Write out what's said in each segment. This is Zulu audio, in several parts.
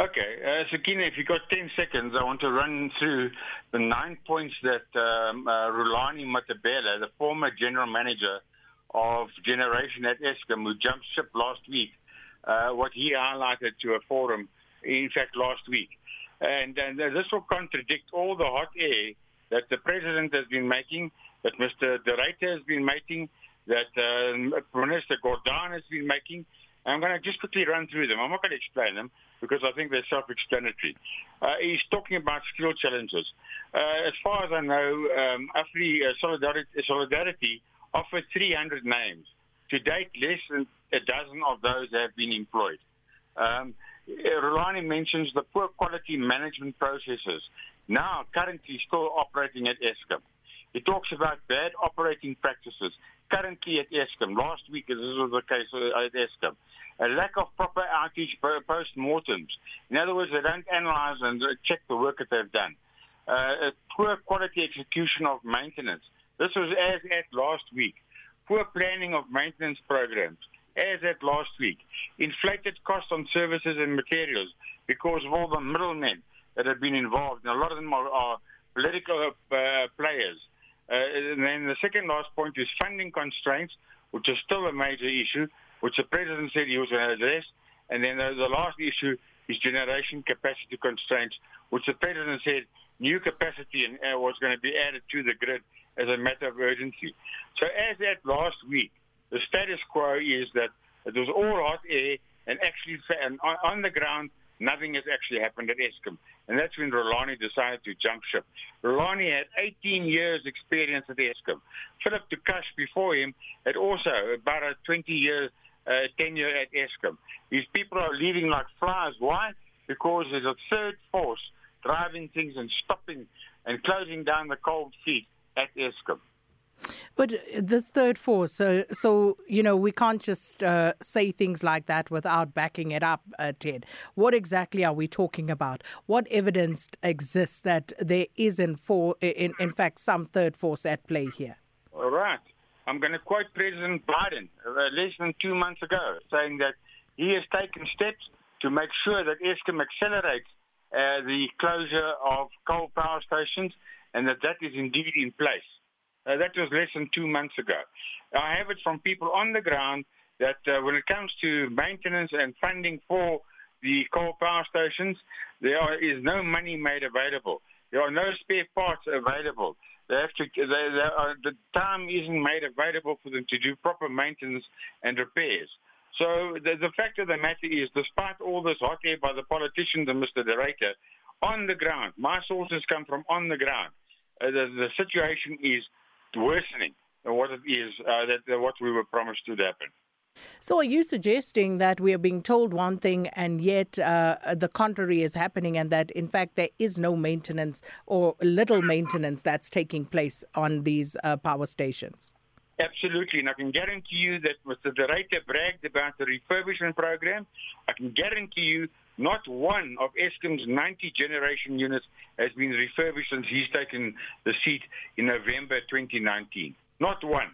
Okay, uh, Sakina, if you've got 10 seconds, I want to run through the nine points that um, uh, Rulani Matabela, the former general manager of Generation at Eskom, who jumped ship last week, uh, what he highlighted to a forum, in fact, last week. And, and this will contradict all the hot air that the president has been making, that Mr. De Ruyter has been making, that um, Minister Gordhan has been making. I'm going to just quickly run through them. I'm not going to explain them because I think they're self-explanatory. Uh, he's talking about skill challenges. Uh, as far as I know, um, Afri uh, Solidarity, Solidarity offered 300 names. To date, less than a dozen of those have been employed. Um, Rulani mentions the poor quality management processes, now currently still operating at Eskom. He talks about bad operating practices currently at Eskom. Last week, this was the case at Eskom a lack of proper outage post-mortems. In other words, they don't analyze and check the work that they've done. Uh, poor quality execution of maintenance. This was as at last week. Poor planning of maintenance programs, as at last week. Inflated costs on services and materials because of all the middlemen that have been involved. And a lot of them are, are political uh, players. Uh, and then the second last point is funding constraints, which is still a major issue which the president said he was going to address. And then the, the last issue is generation capacity constraints, which the president said new capacity uh, was going to be added to the grid as a matter of urgency. So as at last week, the status quo is that it was all hot air and actually and on, the ground, nothing has actually happened at Eskom. And that's when Rulani decided to jump ship. Rulani had 18 years experience at Eskom. Philip Tukash before him had also about a 20 years tenure at Eskom. These people are leaving like flies. Why? Because there's a third force driving things and stopping and closing down the cold feet at Eskom. But this third force, so, so you know, we can't just uh, say things like that without backing it up, uh, Ted. What exactly are we talking about? What evidence exists that there is, in, for, in, in fact, some third force at play here? All right. I'm going to quote President Biden uh, less than two months ago, saying that he has taken steps to make sure that Eskom accelerates uh, the closure of coal power stations and that that is indeed in place. Uh, that was less than two months ago. I have it from people on the ground that uh, when it comes to maintenance and funding for the coal power stations, there is no money made available. There are no spare parts available. They have to. They, they are, the time isn't made available for them to do proper maintenance and repairs. So the, the fact of the matter is, despite all this hot air by the politicians and Mr. De Ruyter, on the ground, my sources come from on the ground. Uh, the, the situation is worsening than what it is uh, that what we were promised to happen. So, are you suggesting that we are being told one thing and yet uh, the contrary is happening, and that in fact there is no maintenance or little maintenance that's taking place on these uh, power stations? Absolutely, and I can guarantee you that Mr. De Ruyter bragged about the refurbishment program. I can guarantee you not one of Eskom's 90 generation units has been refurbished since he's taken the seat in November 2019. Not one.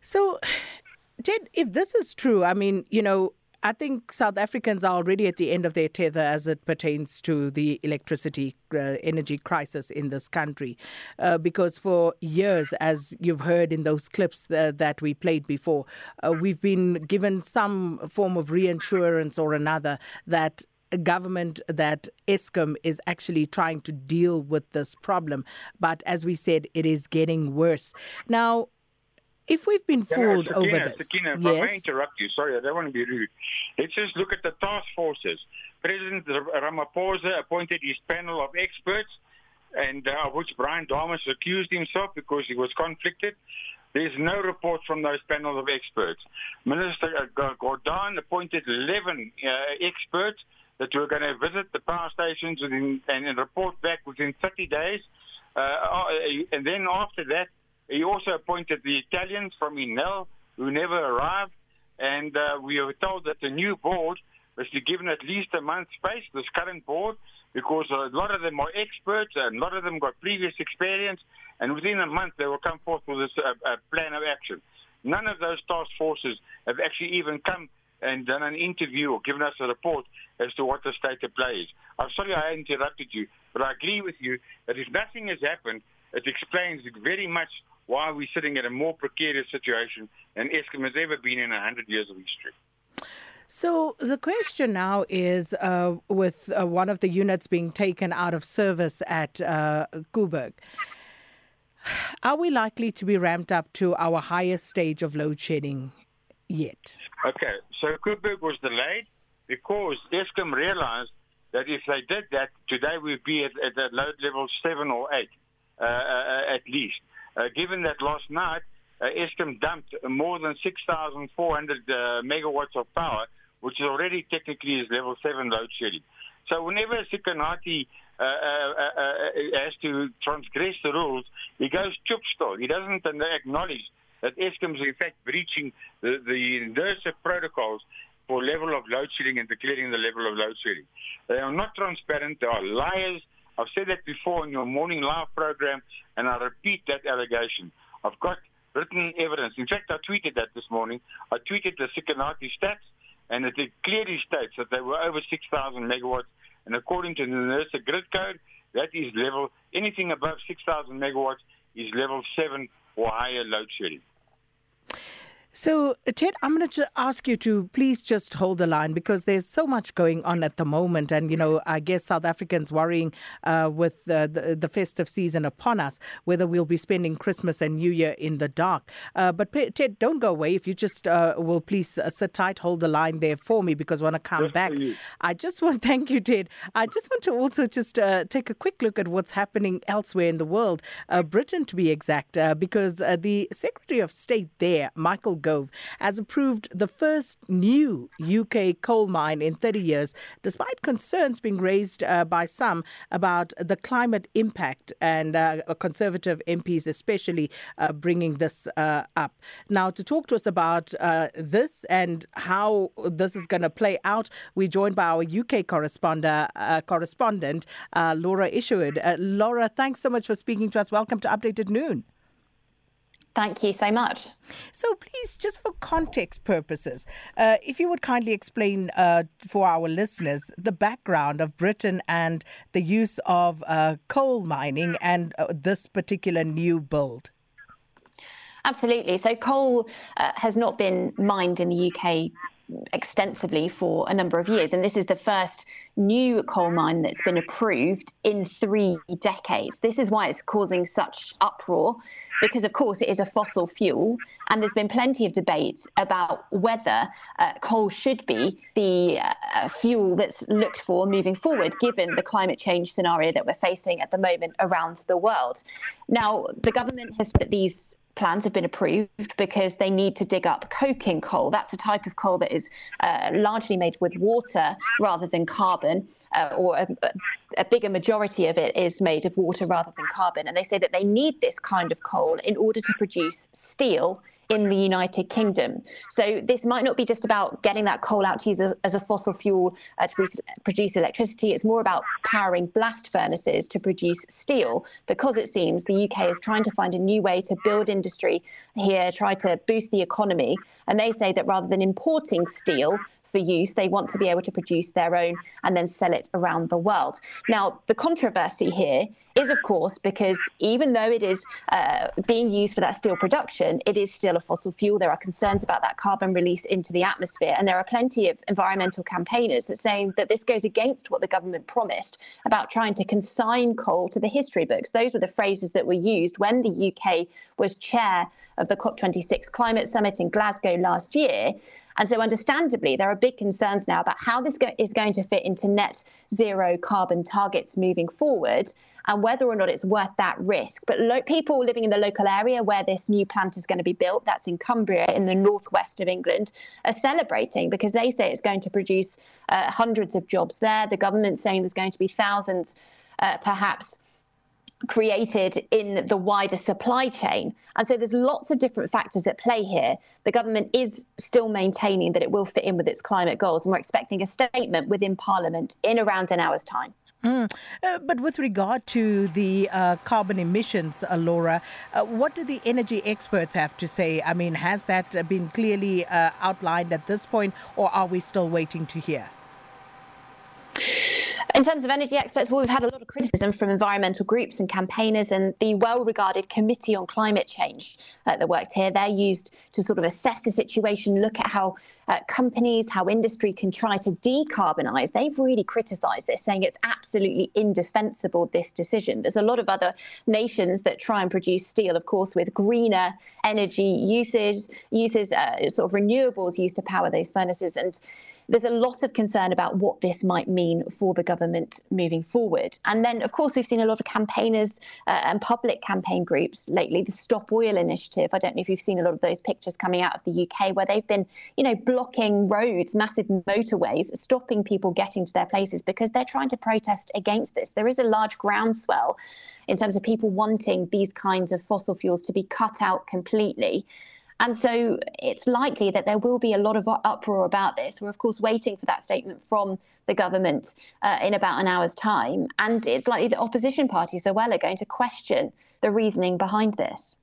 So, Ted, if this is true, I mean, you know, I think South Africans are already at the end of their tether as it pertains to the electricity uh, energy crisis in this country. Uh, because for years, as you've heard in those clips uh, that we played before, uh, we've been given some form of reinsurance or another that government that Eskom is actually trying to deal with this problem. But as we said, it is getting worse. Now, if we've been fooled yeah, Sakina, over this, Sakina, if yes. I may interrupt you, sorry, I don't want to be rude. Let's just look at the task forces. President Ramaphosa appointed his panel of experts, and uh, of which Brian Dames accused himself because he was conflicted. There's no report from those panels of experts. Minister uh, Gordhan appointed 11 uh, experts that were going to visit the power stations within, and report back within 30 days. Uh, uh, and then after that, he also appointed the Italians from Enel, who never arrived. And uh, we were told that the new board was to be given at least a month's space, this current board, because a lot of them are experts and a lot of them got previous experience. And within a month, they will come forth with this uh, uh, plan of action. None of those task forces have actually even come and done an interview or given us a report as to what the state of play is. I'm sorry I interrupted you, but I agree with you that if nothing has happened, it explains very much why we're sitting in a more precarious situation than Eskom has ever been in 100 years of history. So the question now is uh, with uh, one of the units being taken out of service at uh, Koeberg, are we likely to be ramped up to our highest stage of load shedding yet? Okay, so Koeberg was delayed because Eskom realized that if they did that, today we'd be at, at, at load level 7 or 8 uh, uh, at least. Uh, given that last night, uh, Eskom dumped more than 6,400 uh, megawatts of power, which is already technically is level 7 load shedding. So whenever Sikonathi uh, uh, uh, has to transgress the rules, he goes chup still. He doesn't acknowledge that Eskom is in fact breaching the, the NERSA protocols for level of load shedding and declaring the level of load shedding. They are not transparent. They are liars. I've said that before in your morning live program, and I repeat that allegation. I've got written evidence. In fact, I tweeted that this morning. I tweeted the Sikonathi stats, and it clearly states that they were over 6,000 megawatts. And according to the NERSA grid code, that is level, anything above 6,000 megawatts is level 7 or higher load shedding. So, Ted, I'm going to ask you to please just hold the line because there's so much going on at the moment. And, you know, I guess South Africans worrying uh, with uh, the, the festive season upon us, whether we'll be spending Christmas and New Year in the dark. Uh, but, Ted, don't go away. If you just uh, will please uh, sit tight, hold the line there for me because when I come Just back, for you. I just want, thank you, Ted. I just want to also just uh, take a quick look at what's happening elsewhere in the world, uh, Britain to be exact, uh, because uh, the Secretary of State there, Michael Gove, has approved the first new UK coal mine in 30 years, despite concerns being raised uh, by some about the climate impact and uh, conservative MPs, especially uh, bringing this uh, up. Now, to talk to us about uh, this and how this is going to play out, we're joined by our UK correspondent, uh, correspondent uh, Laura Isherwood. Uh, Laura, thanks so much for speaking to us. Welcome to Updated Noon. Thank you so much. So, please, just for context purposes, uh, if you would kindly explain uh, for our listeners the background of Britain and the use of uh, coal mining and uh, this particular new build. Absolutely. So, coal uh, has not been mined in the UK extensively for a number of years. And this is the first new coal mine that's been approved in three decades. This is why it's causing such uproar, because, of course, it is a fossil fuel. And there's been plenty of debate about whether uh, coal should be the uh, fuel that's looked for moving forward, given the climate change scenario that we're facing at the moment around the world. Now, the government has put these plans have been approved because they need to dig up coking coal. That's a type of coal that is uh, largely made with water rather than carbon, uh, or a, a, bigger majority of it is made of water rather than carbon. And they say that they need this kind of coal in order to produce steel in the United Kingdom. So this might not be just about getting that coal out to use a, as a fossil fuel uh, to produce, produce electricity. It's more about powering blast furnaces to produce steel because it seems the UK is trying to find a new way to build industry here, try to boost the economy. And they say that rather than importing steel, for use. They want to be able to produce their own and then sell it around the world. Now, the controversy here is, of course, because even though it is uh, being used for that steel production, it is still a fossil fuel. There are concerns about that carbon release into the atmosphere. And there are plenty of environmental campaigners that saying that this goes against what the government promised about trying to consign coal to the history books. Those were the phrases that were used when the UK was chair of the COP26 climate summit in Glasgow last year. And so, understandably, there are big concerns now about how this go- is going to fit into net zero carbon targets moving forward and whether or not it's worth that risk. But lo- people living in the local area where this new plant is going to be built, that's in Cumbria in the northwest of England, are celebrating because they say it's going to produce uh, hundreds of jobs there. The government's saying there's going to be thousands, uh, perhaps created in the wider supply chain. And so there's lots of different factors at play here. The government is still maintaining that it will fit in with its climate goals, and we're expecting a statement within Parliament in around an hour's time. Mm. Uh, but with regard to the uh, carbon emissions, uh, Laura, uh, what do the energy experts have to say? I mean, has that been clearly uh, outlined at this point, or are we still waiting to hear? In terms of energy experts, well, we've had a lot of criticism from environmental groups and campaigners, and the well regarded Committee on Climate Change uh, that worked here. They're used to sort of assess the situation, look at how uh, companies, how industry can try to decarbonise, they've really criticised this, saying it's absolutely indefensible, this decision. There's a lot of other nations that try and produce steel, of course, with greener energy uses, uses uh, sort of renewables used to power those furnaces. And there's a lot of concern about what this might mean for the government moving forward. And then, of course, we've seen a lot of campaigners uh, and public campaign groups lately. The Stop Oil Initiative. I don't know if you've seen a lot of those pictures coming out of the UK, where they've been, you know, blocking roads, massive motorways, stopping people getting to their places because they're trying to protest against this. There is a large groundswell in terms of people wanting these kinds of fossil fuels to be cut out completely. And so it's likely that there will be a lot of uproar about this. We're, of course, waiting for that statement from the government uh, in about an hour's time. And it's likely that opposition parties as well are going to question the reasoning behind this.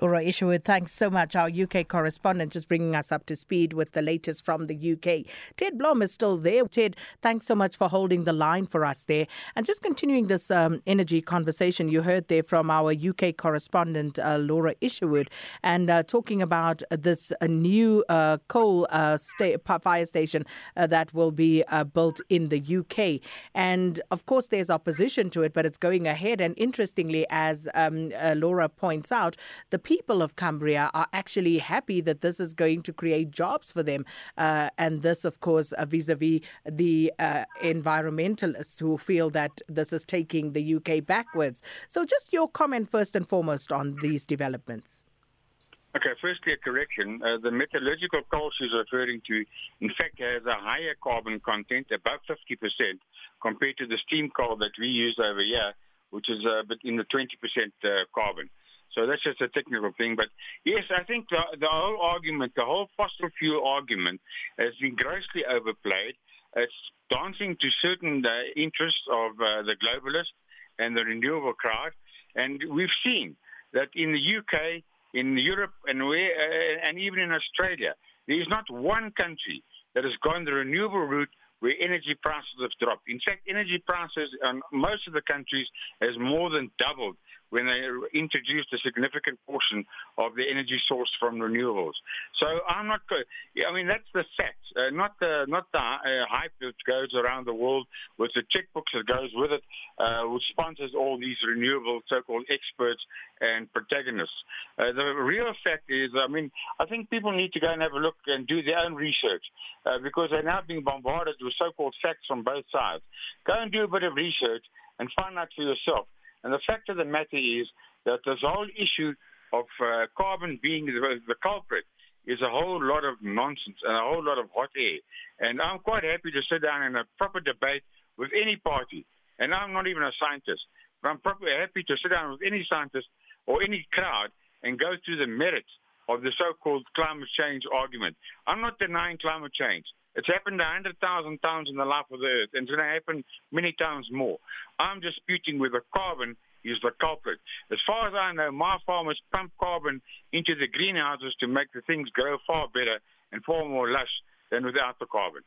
Laura Isherwood, thanks so much. Our UK correspondent just bringing us up to speed with the latest from the UK. Ted Blom is still there. Ted, thanks so much for holding the line for us there. And just continuing this um, energy conversation, you heard there from our UK correspondent, uh, Laura Isherwood, and uh, talking about this uh, new uh, coal uh, sta- fire station uh, that will be built in the UK. And of course, there's opposition to it, but it's going ahead. And interestingly, as um, Laura points out, the people of Cumbria are actually happy that this is going to create jobs for them. Uh, and this, of course, vis a vis the uh, environmentalists who feel that this is taking the UK backwards. So, just your comment first and foremost on these developments. Okay, firstly, a correction. Uh, the metallurgical coal she's referring to, in fact, has a higher carbon content, above 50%, compared to the steam coal that we use over here, which is uh, in the 20% uh, carbon. So that's just a technical thing. But yes, I think the, the whole argument, the whole fossil fuel argument, has been grossly overplayed. It's dancing to certain uh, interests of uh, the globalists and the renewable crowd. And we've seen that in the UK, in Europe, and, where, uh, and even in Australia, there is not one country that has gone the renewable route where energy prices have dropped. In fact, energy prices in most of the countries has more than doubled when they introduced a significant portion of the energy source from renewables. So I'm not. I mean, that's the facts, uh, not the not the uh, hype that goes around the world with the checkbooks that goes with it, uh, which sponsors all these renewable so-called experts and protagonists. Uh, the real fact is, I mean, I think people need to go and have a look and do their own research uh, because they're now being bombarded with so-called facts from both sides. Go and do a bit of research and find out for yourself and the fact of the matter is that this whole issue of uh, carbon being the, the culprit is a whole lot of nonsense and a whole lot of hot air. And I'm quite happy to sit down in a proper debate with any party. And I'm not even a scientist, but I'm properly happy to sit down with any scientist or any crowd and go through the merits of the so-called climate change argument. I'm not denying climate change. It's happened 100,000 times in the life of the earth, and it's going to happen many times more. I'm disputing whether carbon is the culprit. As far as I know, my farmers pump carbon into the greenhouses to make the things grow far better and far more lush than without the carbon.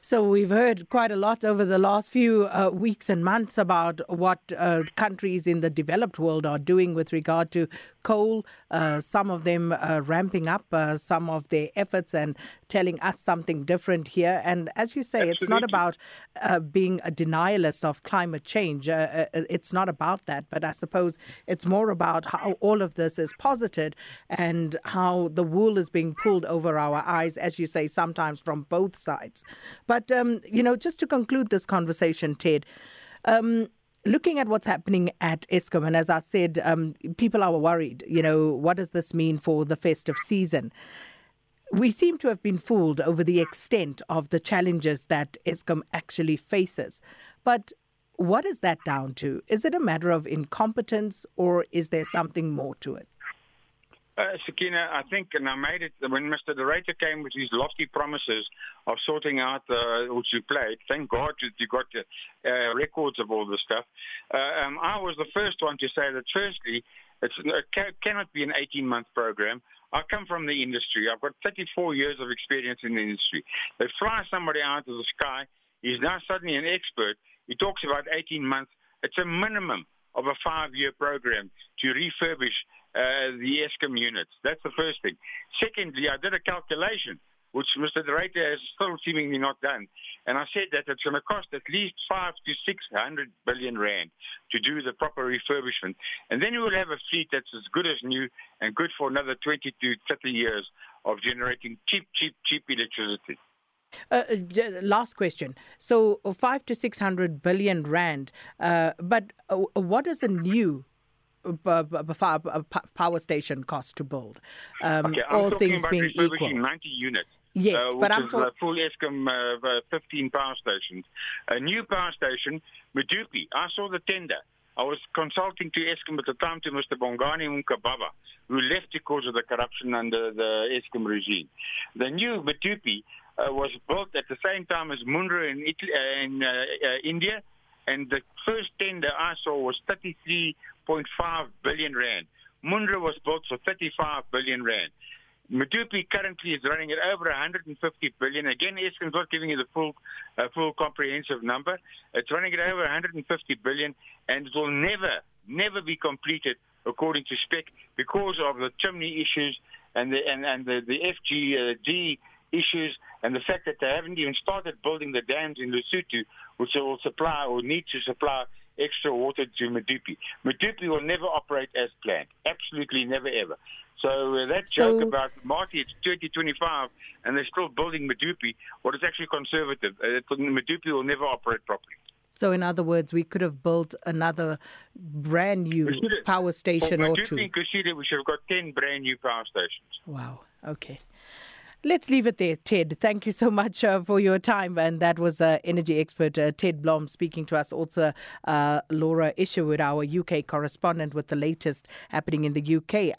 So we've heard quite a lot over the last few uh, weeks and months about what uh, countries in the developed world are doing with regard to coal. Uh, some of them uh, ramping up uh, some of their efforts and telling us something different here. And as you say, Absolutely. it's not about uh, being a denialist of climate change. it's not about that. But I suppose it's more about how all of this is posited and how the wool is being pulled over our eyes, as you say, sometimes from both sides. But, um, you know, just to conclude this conversation, Ted, um, looking at what's happening at Eskom, and as I said, um, people are worried. You know, what does this mean for the festive season? We seem to have been fooled over the extent of the challenges that Eskom actually faces. But what is that down to? Is it a matter of incompetence or is there something more to it? Uh, Sakina, I think, and I made it when Mr. De Ruyter came with his lofty promises of sorting out uh, which you played. Thank God that you got uh, records of all this stuff. Uh, um, I was the first one to say that, firstly, it cannot be an 18 month program. I come from the industry. I've got 34 years of experience in the industry. They fly somebody out of the sky. He's now suddenly an expert. He talks about 18 months. It's a minimum of a five year program to refurbish uh, the Eskom units. That's the first thing. Secondly, I did a calculation, which Mr. De Ruyter has still seemingly not done. And I said that it's going to cost at least five to six hundred billion rand to do the proper refurbishment. And then you will have a fleet that's as good as new and good for another 20 to 30 years of generating cheap, cheap, cheap electricity. Uh, uh last question. So, five to six hundred billion rand. Uh, but uh, what is a new power station cost to build. Um, okay, all things being equal. 90 units. Yes, uh, but I'm talking full Eskom uh, 15 power stations. A new power station, Medupi. I saw the tender. I was consulting to Eskom at the time to Mr. Bongani Mkababa, who left because of the corruption under the Eskom regime. The new Medupi uh, was built at the same time as Mundra in, Italy, uh, in uh, uh, India, and the first tender I saw was 33.5 billion rand. Mundra was built for 35 billion rand. Medupi currently is running at over 150 billion. Again, Eskom's not giving you the full, uh, full comprehensive number. It's running at over 150 billion, and it will never, never be completed according to spec because of the chimney issues and the and, and the, the FGD issues and the fact that they haven't even started building the dams in Lesotho, which will supply or need to supply extra water to Medupi. Medupi will never operate as planned. Absolutely never ever. So uh, that so, joke about Marty, it's 2025 and they're still building Medupi, well, it's actually conservative. Uh, Medupi will never operate properly. So, in other words, we could have built another brand new power station or two. In Kusile, we should have got 10 brand new power stations. Wow. Okay. Let's leave it there, Ted. Thank you so much uh, for your time. And that was uh, energy expert uh, Ted Blom speaking to us. Also, uh, Laura Isherwood, our UK correspondent, with the latest happening in the UK.